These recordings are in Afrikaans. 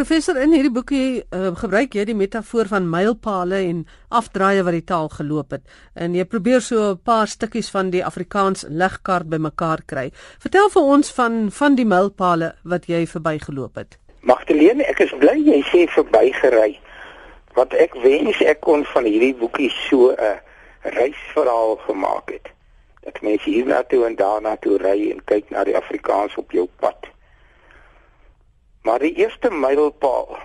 Professor in hierdie boekie uh, gebruik jy die metafoor van mylpale en afdraaie wat die taal geloop het. En jy probeer so 'n paar stukkies van die Afrikaans legkaart bymekaar kry. Vertel vir ons van van die mylpale wat jy verbygeloop het. Magdalene, ek is bly jy sê verbygery. Want ek wens ek kon van hierdie boekie so 'n reisverhaal gemaak het. Dat mense hier na toe en daar na toe ry en kyk na die Afrikaans op jou pad. Maar die eerste mylpaal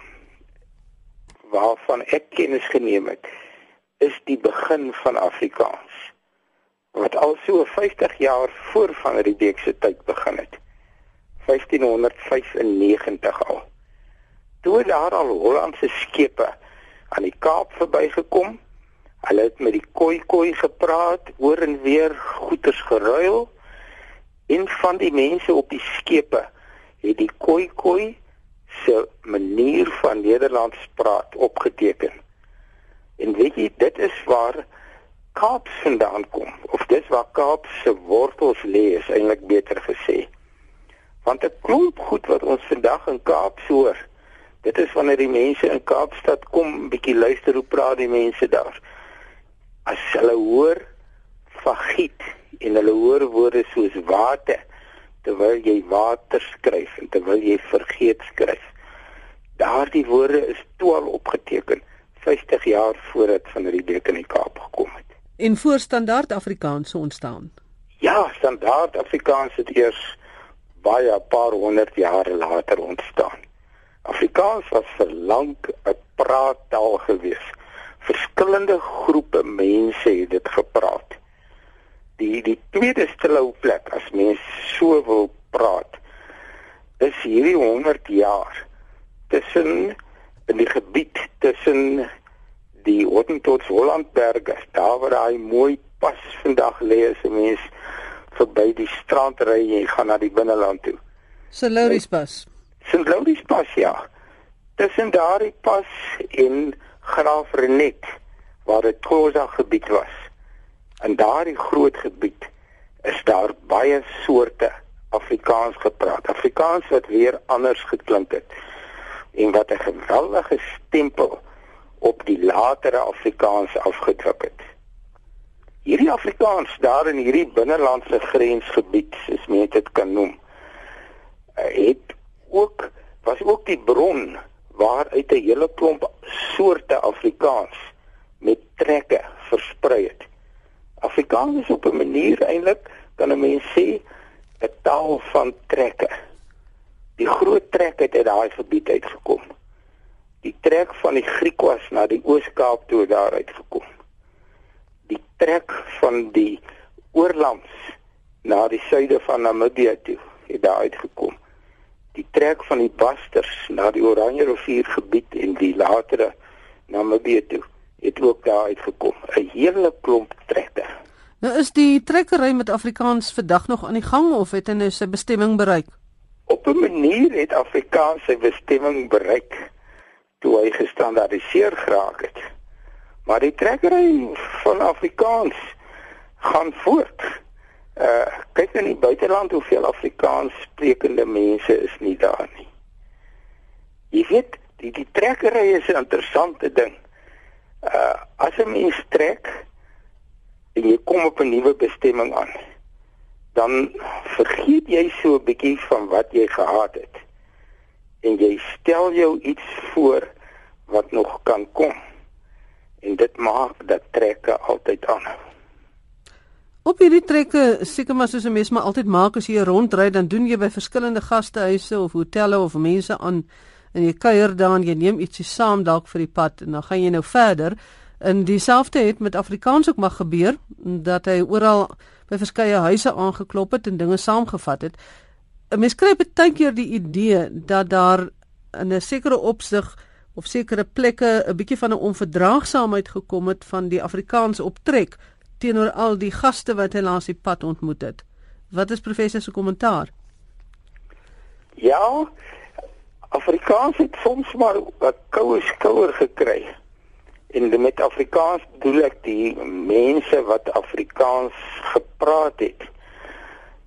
waarvan ek kennis geneem het, is die begin van Afrikaans. Wat al so 50 jaar voor van Riebeeck se tyd begin het. 1595 al. Toe daar al Hollandse skepe aan die Kaap verbygekom, hulle het met die koi koi gepraat, oor en weer goeders geruil en van die mense op die skepe het die koi koi se manier van Nederlands praat opgeteken. En weet jy, dit is waar Kaap vandaan kom of dis waar Kaap se wortels lê is eintlik beter gesê. Want 'n klomp goed wat ons vandag in Kaap hoor, dit is wanneer die mense in Kaapstad kom, bietjie luister hoe praat die mense daar. As hulle hoor vagiet en hulle hoor woorde soos water terwyl jy water skryf en terwyl jy vergeet skryf. Daardie woorde is toe al opgeteken 50 jaar voordat van Riebeeck in die Kaap gekom het. En voor standaard Afrikaans ontstaan. Ja, standaard Afrikaans het eers baie paar honderd jare later ontstaan. Afrikaans was vir lank 'n praattaal gewees. Verskillende groepe mense het dit gepraat die die tweede stilhou plek as mens so wil praat is hierdie 100 jaar tussen in die gebied tussen die Hottentots Hollandberge daar waar hy mooi pas vandag lê as 'n mens verby die strand ry en jy gaan na die binneland toe St. Louis pas St. Louis pas ja tussen daardie pas en Graaf Renet waar dit Khoza gebied was in daardie groot gebied is daar baie soorte Afrikaans gepraat. Afrikaans wat weer anders geklink het en wat 'n geweldige stempel op die latere Afrikaans afgedruk het. Hierdie Afrikaans daar in hierdie binnelandse grensgebied, soos mense dit kan noem, het ook was ook die bron waaruit 'n hele klomp soorte Afrikaans met trekke versprei het. Afrikaans is op 'n manier eintlik kan 'n mens sê 'n taal van trekke. Die groot trek het uit daai gebied uitgekom. Die trek van die Griekwas na die Oos-Kaap toe daar uitgekom. Die trek van die oorlands na die suide van Namibië toe het daar uitgekom. Die trek van die Basters na die Oranje rivier gebied en die latere Namibië toe het ook daar uitgekom. 'n Hele klomp trekke. Nou is die trekkery met Afrikaans vandag nog aan die gang of het hy nou sy bestemming bereik? Op 'n manier het Afrikaans sy bestemming bereik toe hy gestandaardiseer geraak het. Maar die trekkery van Afrikaans gaan voort. Uh kyk in die buiteland hoeveel Afrikaans sprekende mense is nie daar nie. Jy weet, die die trekkery is 'n interessante ding uh as 'n mens trek en jy kom op 'n nuwe bestemming aan dan vergeet jy so 'n bietjie van wat jy gehad het. En jy stel jou iets voor wat nog kan kom. En dit maak dat trekke altyd aanhou. Op hierdie trekke seker maar soos 'n mens maar altyd maak as jy rondry dan doen jy by verskillende gastehuise of hotelle of mense aan en jy kuier daar en jy neem ietsie saam dalk vir die pad en dan gaan jy nou verder. In dieselfde het met Afrikaans ook mag gebeur dat hy oral by verskeie huise aangeklop het en dinge saamgevat het. 'n Mens kry baie keer die idee dat daar in 'n sekere opsig of sekere plekke 'n bietjie van 'n onverdraagsaamheid gekom het van die Afrikaans optrek teenoor al die gaste wat hy langs die pad ontmoet het. Wat is professor se kommentaar? Ja, Afrikaans het soms maar 'n koue skouer gekry. En met Afrikaans bedoel ek die mense wat Afrikaans gepraat het.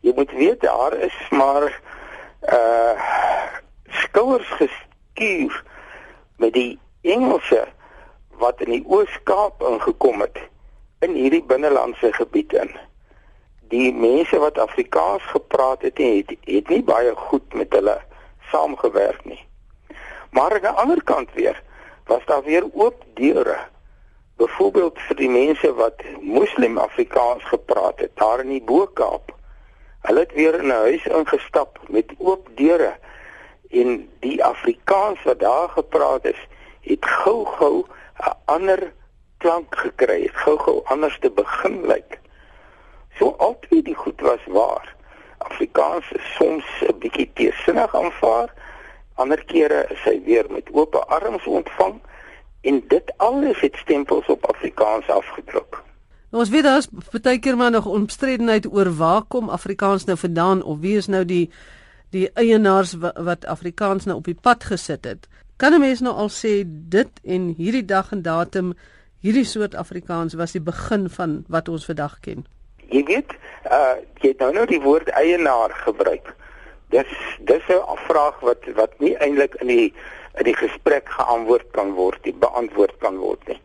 Jy moet weet daar is maar uh skouers skuur met die Engelse wat in die Oos-Kaap ingekom het in hierdie binnelandse gebied in. Die mense wat Afrikaans gepraat het, het, het nie baie goed met hulle saamgewerk nie. Maar aan die ander kant weer was daar weer oop deure. Byvoorbeeld vir die mense wat Moslem Afrikaans gepraat het daar in die Bo-Kaap. Hulle het weer in 'n huis ingestap met oop deure en die Afrikaans wat daar gepraat is, het gou-gou 'n ander klank gekry, het gou-gou anders te begin lyk. So altyd die goed was waar. Afrikaans is soms 'n bietjie teesinnig aanvaar. Ander kere is hy weer met oop arms ontvang en dit alles het stempels op Afrikaans afgedruk. Nou ons weet daar is baie keer maar nog omstredenheid oor waar kom Afrikaans nou vandaan of wie is nou die die eienaars wat Afrikaans nou op die pad gesit het. Kan 'n mens nou al sê dit en hierdie dag en datum hierdie soort Afrikaans was die begin van wat ons vandag ken? Jy weet, uh jy het nou nou die woord eienaar gebruik. Dis dis 'n vraag wat wat nie eintlik in die in die gesprek geantwoord kan word, die beantwoord kan word nie.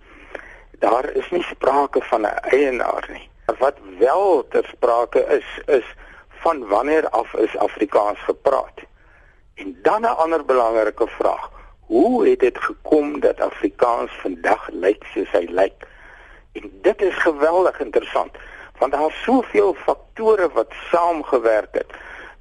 Daar is nie sprake van 'n eienaar nie. Wat wel ter sprake is is van wanneer af is Afrikaans gepraat. En dan 'n ander belangrike vraag. Hoe het dit gekom dat Afrikaans vandag lyk soos hy lyk? En dit is geweldig interessant want daar is soveel faktore wat saamgewerk het.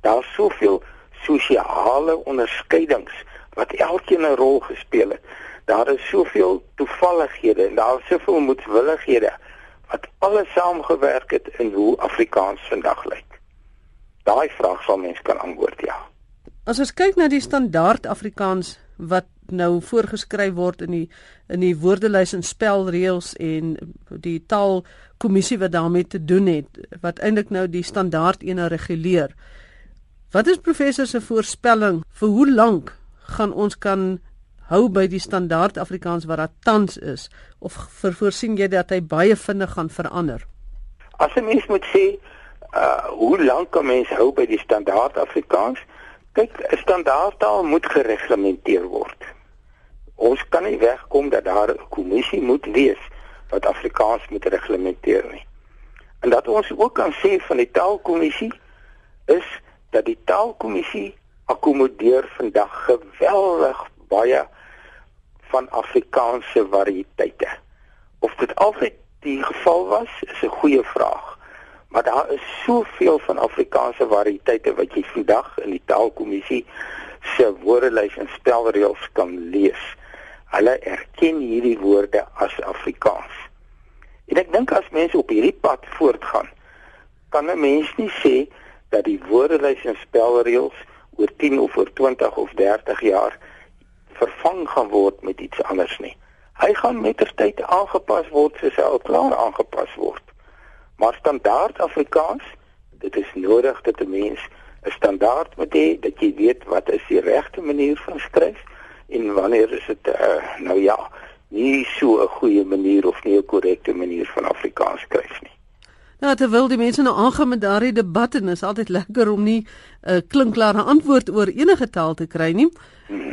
Daar is soveel sosiale onderskeidings wat elkeen 'n rol gespeel het. Daar is soveel toevallighede en daar is soveel moedswillighede wat alles saamgewerk het in hoe Afrikaans vandag lyk. Daai vraag sal mens kan antwoord ja. As ons kyk na die standaard Afrikaans wat nou voorgeskryf word in die in die woordelys en spelreëls en die taalkommissie wat daarmee te doen het wat eintlik nou die standaard ene reguleer. Wat is professor se voorspelling vir hoe lank gaan ons kan hou by die standaard Afrikaans wat dit tans is of voorsien jy dat hy baie vinnig gaan verander? As 'n mens moet sê, uh hoe lank kan mens hou by die standaard Afrikaans? Kyk, 'n standaardtaal moet gereglementeer word. Ons kan nie wegkom dat daar 'n kommissie moet wees wat Afrikaans moet reglementeer nie. En dat ons ook kan sê van die taalkommissie is dat die taalkommissie akkommodeer vandag geweldig baie van Afrikaanse variëteite. Of dit altyd die geval was, is 'n goeie vraag. Maar daar is soveel van Afrikaanse variëteite wat jy vandag in die taalkommissie se woordelys en spelreëls kan lees. Hulle erken hierdie woorde as Afrikaans. En ek dink as mense op hierdie pad voortgaan, kan 'n mens nie sê dat die woordelys en spelreëls oor 10 of oor 20 of 30 jaar vervang gaan word met iets anders nie. Hy gaan mettertyd aangepas word soos hy al klaar aangepas word. Maar standaard Afrikaans, dit is nodig dat 'n mens 'n standaard moet hê dat jy weet wat is die regte manier van skryf en wanneer is dit uh, nou ja, nie so 'n goeie manier of nie 'n korrekte manier van Afrikaans skryf nie. Nou terwyl die mense nou aangaan met daardie debat en is altyd lekker om nie 'n uh, klinkklare antwoord oor enige taal te kry nie.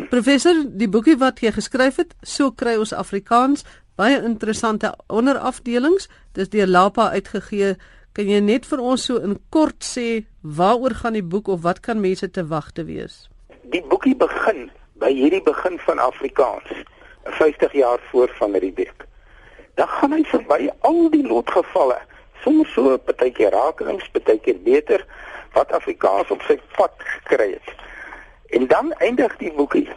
Professor, die boekie wat jy geskryf het, so kry ons Afrikaans baie interessante onderafdelings. Dis deur Lapa uitgegee. Kan jy net vir ons so in kort sê waaroor gaan die boek of wat kan mense te wagte wees? Die boekie begin by hierdie begin van Afrikaans, 50 jaar voor van Riebeeck. Dan gaan hy verby al die lotgevalle soms so partykeer rakelings, partykeer beter wat Afrikaans op sy pad gekry het. En dan eindig die boekie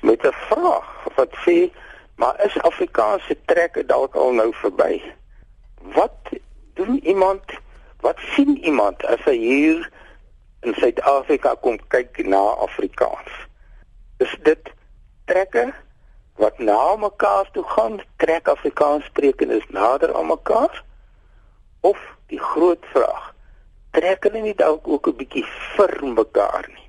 met 'n vraag wat sê, maar is Afrikaans se trekke dalk al nou verby? Wat doen iemand? Wat sien iemand as hy hier in Suid-Afrika kom kyk na Afrikaans? Is dit trekke wat na mekaar toe gaan, trek Afrikaans sprekendes nader aan mekaar? of die groot vraag trek hulle nie dalk ook 'n bietjie vir mekaar nie?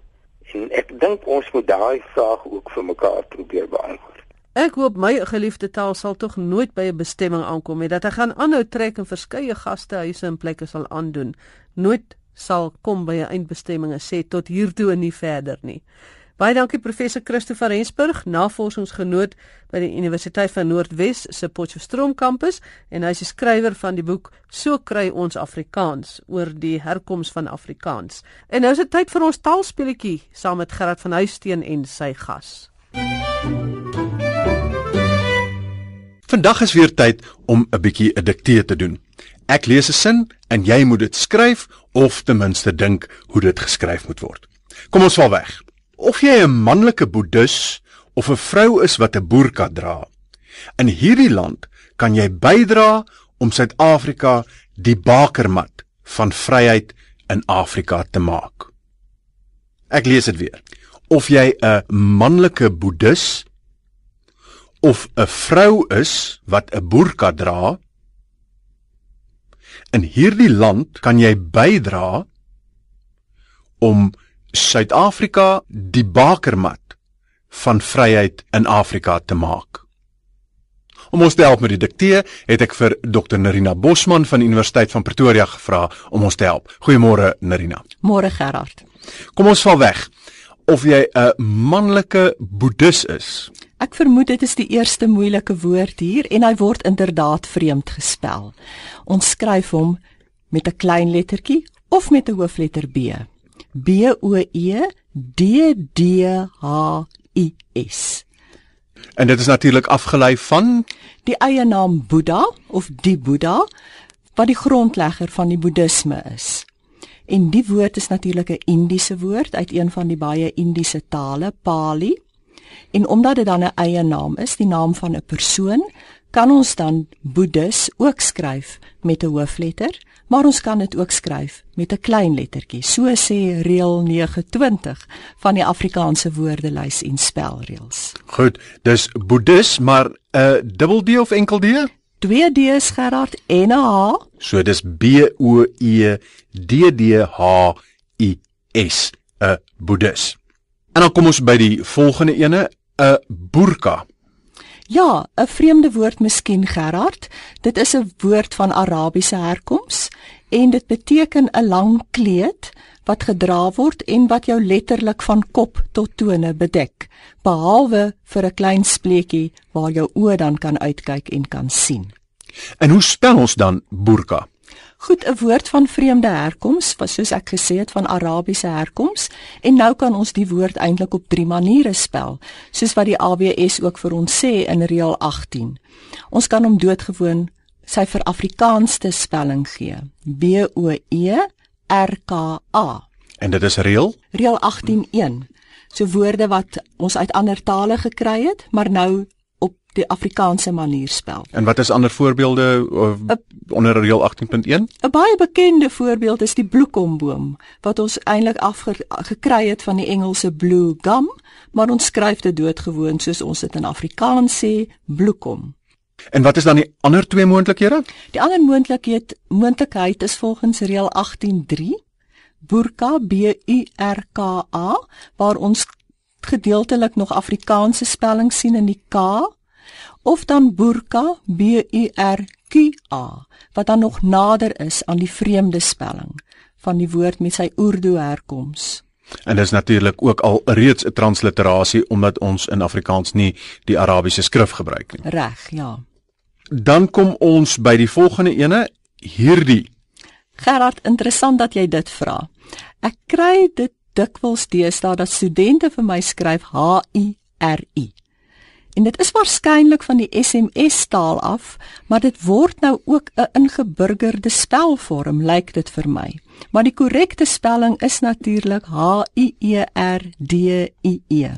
En ek dink ons moet daai vraag ook vir mekaar probeer beantwoord. Ek hoop my geliefde taal sal tog nooit by 'n bestemming aankom nie dat hy gaan aanhou trek en verskeie gastehuise en plekke sal aandoen. Nooit sal kom by 'n eindbestemming en sê tot hier toe en nie verder nie Baie dankie professor Christo van Rensburg, navorsingsgenoot by die Universiteit van Noordwes se Potchefstroom kampus en hy is skrywer van die boek So kry ons Afrikaans oor die herkoms van Afrikaans. En nou is dit tyd vir ons taalspeletjie saam met Gerard van Huisteen en sy gas. Vandag is weer tyd om 'n bietjie 'n diktee te doen. Ek lees 'n sin en jy moet dit skryf of ten minste dink hoe dit geskryf moet word. Kom ons val weg. Of jy 'n manlike boeddhis of 'n vrou is wat 'n boerka dra. In hierdie land kan jy bydra om Suid-Afrika die bakermat van vryheid in Afrika te maak. Ek lees dit weer. Of jy 'n manlike boeddhis of 'n vrou is wat 'n boerka dra, In hierdie land kan jy bydra om Suid-Afrika die bakermat van vryheid in Afrika te maak. Om ons te help met die diktee, het ek vir Dr Nerina Bosman van Universiteit van Pretoria gevra om ons te help. Goeiemôre Nerina. Môre Gerard. Kom ons val weg. Of jy 'n manlike boeddhis is. Ek vermoed dit is die eerste moeilike woord hier en hy word inderdaad vreemd gespel. Ons skryf hom met 'n klein lettertjie of met 'n hoofletter B. B O E D D H I S. En dit is natuurlik afgelei van die eie naam Boeddha of die Boeddha wat die grondlegger van die boeddhisme is. En die woord is natuurlik 'n Indiese woord uit een van die baie Indiese tale, Pali. En omdat dit dan 'n eie naam is, die naam van 'n persoon, kan ons dan Boeddhis ook skryf met 'n hoofletter, maar ons kan dit ook skryf met 'n klein lettertjie. So sê reël 29 van die Afrikaanse woordelys en spelreëls. Goed, dis Boeddhis, maar 'n uh, dubbel D of enkel D? Twee D's Gerard en 'n H. So dis B O E D D H I S, 'n Boeddhis. En dan kom ons by die volgende ene, 'n burka. Ja, 'n vreemde woord miskien Gerard. Dit is 'n woord van Arabiese herkoms en dit beteken 'n lang kleed wat gedra word en wat jou letterlik van kop tot tone bedek, behalwe vir 'n klein spleetjie waar jou oë dan kan uitkyk en kan sien. En hoe spel ons dan burka? Goed, 'n woord van vreemde herkoms, soos ek gesê het van Arabiese herkoms, en nou kan ons die woord eintlik op drie maniere spel, soos wat die ABS ook vir ons sê in reël 18. Ons kan hom doodgewoon sy vir Afrikaanse spelling gee. B O E R K A. En dit is reël? Reël 18.1. So woorde wat ons uit ander tale gekry het, maar nou die Afrikaanse manier spel. En wat is ander voorbeelde uh, onder reël 18.1? 'n Baie bekende voorbeeld is die bloekomboom wat ons eintlik afgekry het van die Engelse blue gum, maar ons skryf dit doodgewoon soos ons dit in Afrikaans sê, bloekom. En wat is dan die ander twee moontlikhede? Die ander moontlikheid moontlikheid is volgens reël 18.3 burka b u r k a waar ons gedeeltelik nog Afrikaanse spelling sien in die k of dan burka b u r q a wat dan nog nader is aan die vreemde spelling van die woord met sy Urdu herkoms. En dit is natuurlik ook al reeds 'n transliterasie omdat ons in Afrikaans nie die Arabiese skrif gebruik nie. Reg, ja. Dan kom ons by die volgende ene, hierdie. Gerard, interessant dat jy dit vra. Ek kry dit dikwels deesdae dat studente vir my skryf H I R I. En dit is waarskynlik van die SMS taal af, maar dit word nou ook 'n ingeburgerde spelvorm, lyk dit vir my. Maar die korrekte spelling is natuurlik H I E R D I E.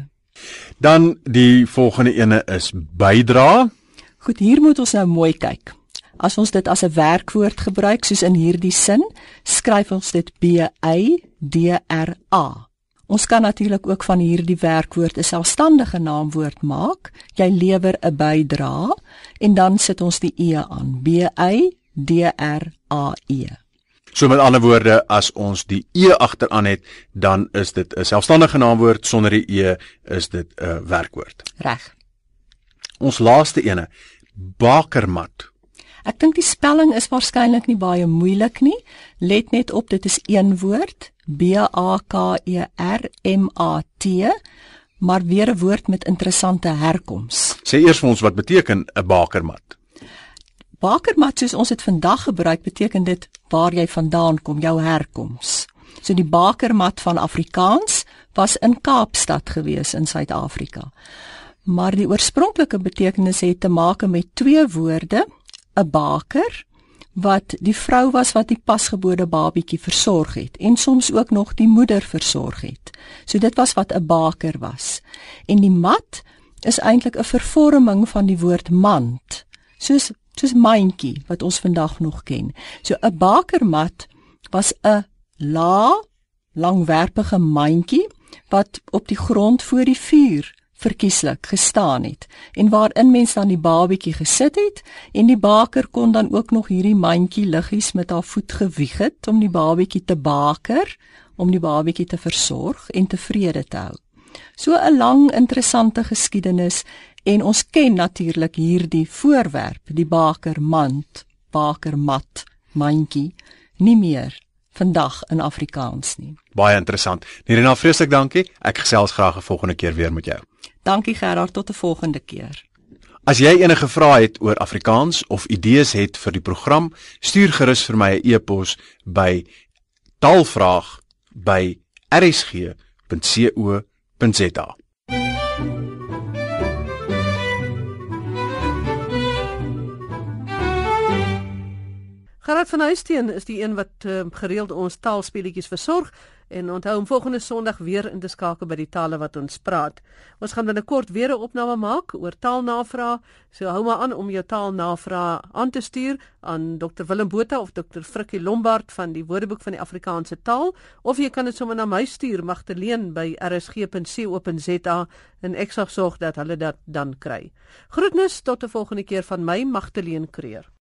Dan die volgende ene is bydra. Goed, hier moet ons nou mooi kyk. As ons dit as 'n werkwoord gebruik soos in hierdie sin, skryf ons dit B Y D R A. Ons kan natuurlik ook van hierdie werkwoord 'n selfstandige naamwoord maak. Jy lewer 'n bydra en dan sit ons die e aan. B Y D R A E. So met ander woorde, as ons die e agteraan het, dan is dit 'n selfstandige naamwoord sonder die e is dit 'n werkwoord. Reg. Ons laaste ene, bakermat. Ek dink die spelling is waarskynlik nie baie moeilik nie. Let net op, dit is een woord, B A K E R M A T, maar weer 'n woord met interessante herkoms. Sê eers vir ons wat beteken 'n bakermat. Bakermat soos ons dit vandag gebruik, beteken dit waar jy vandaan kom, jou herkoms. So die bakermat van Afrikaans was in Kaapstad gewees in Suid-Afrika. Maar die oorspronklike betekenis het te maak met twee woorde, 'n baker wat die vrou was wat die pasgebore babietjie versorg het en soms ook nog die moeder versorg het. So dit was wat 'n baker was. En die mat is eintlik 'n vervorming van die woord mand. Soos soos mandjie wat ons vandag nog ken. So 'n bakermat was 'n la langwerpige mandjie wat op die grond voor die vuur verkieslik gestaan het en waarin mens dan die babietjie gesit het en die baker kon dan ook nog hierdie mandjie liggies met haar voet gewieg het om die babietjie te baker om die babietjie te versorg en tevrede te hou. So 'n lang interessante geskiedenis en ons ken natuurlik hierdie voorwerp, die bakermand, bakermat, mandjie nie meer vandag in Afrikaans nie. Baie interessant. Nirina, vreeslik dankie. Ek gesels graag 'n volgende keer weer met jou. Dankie Gerard, tot 'n volgende keer. As jy enige vrae het oor Afrikaans of idees het vir die program, stuur gerus vir my 'n e-pos by taalvraag@rsg.co.za. Gerard van Huisteen is die een wat uh, gereeld ons taalspeletjies versorg en onthou om volgende Sondag weer in te skakel by die tale wat ons praat. Ons gaan binnekort weer 'n opname maak oor taalnavrae. So hou maar aan om jou taalnavrae aan te stuur aan Dr Willem Botha of Dr Frikkie Lombard van die Woordeboek van die Afrikaanse taal of jy kan dit sommer na my stuur Magdalene by rsg.co.za en ek sal sorg dat hulle dit dan kry. Groetnis tot 'n volgende keer van my Magdalene Creer.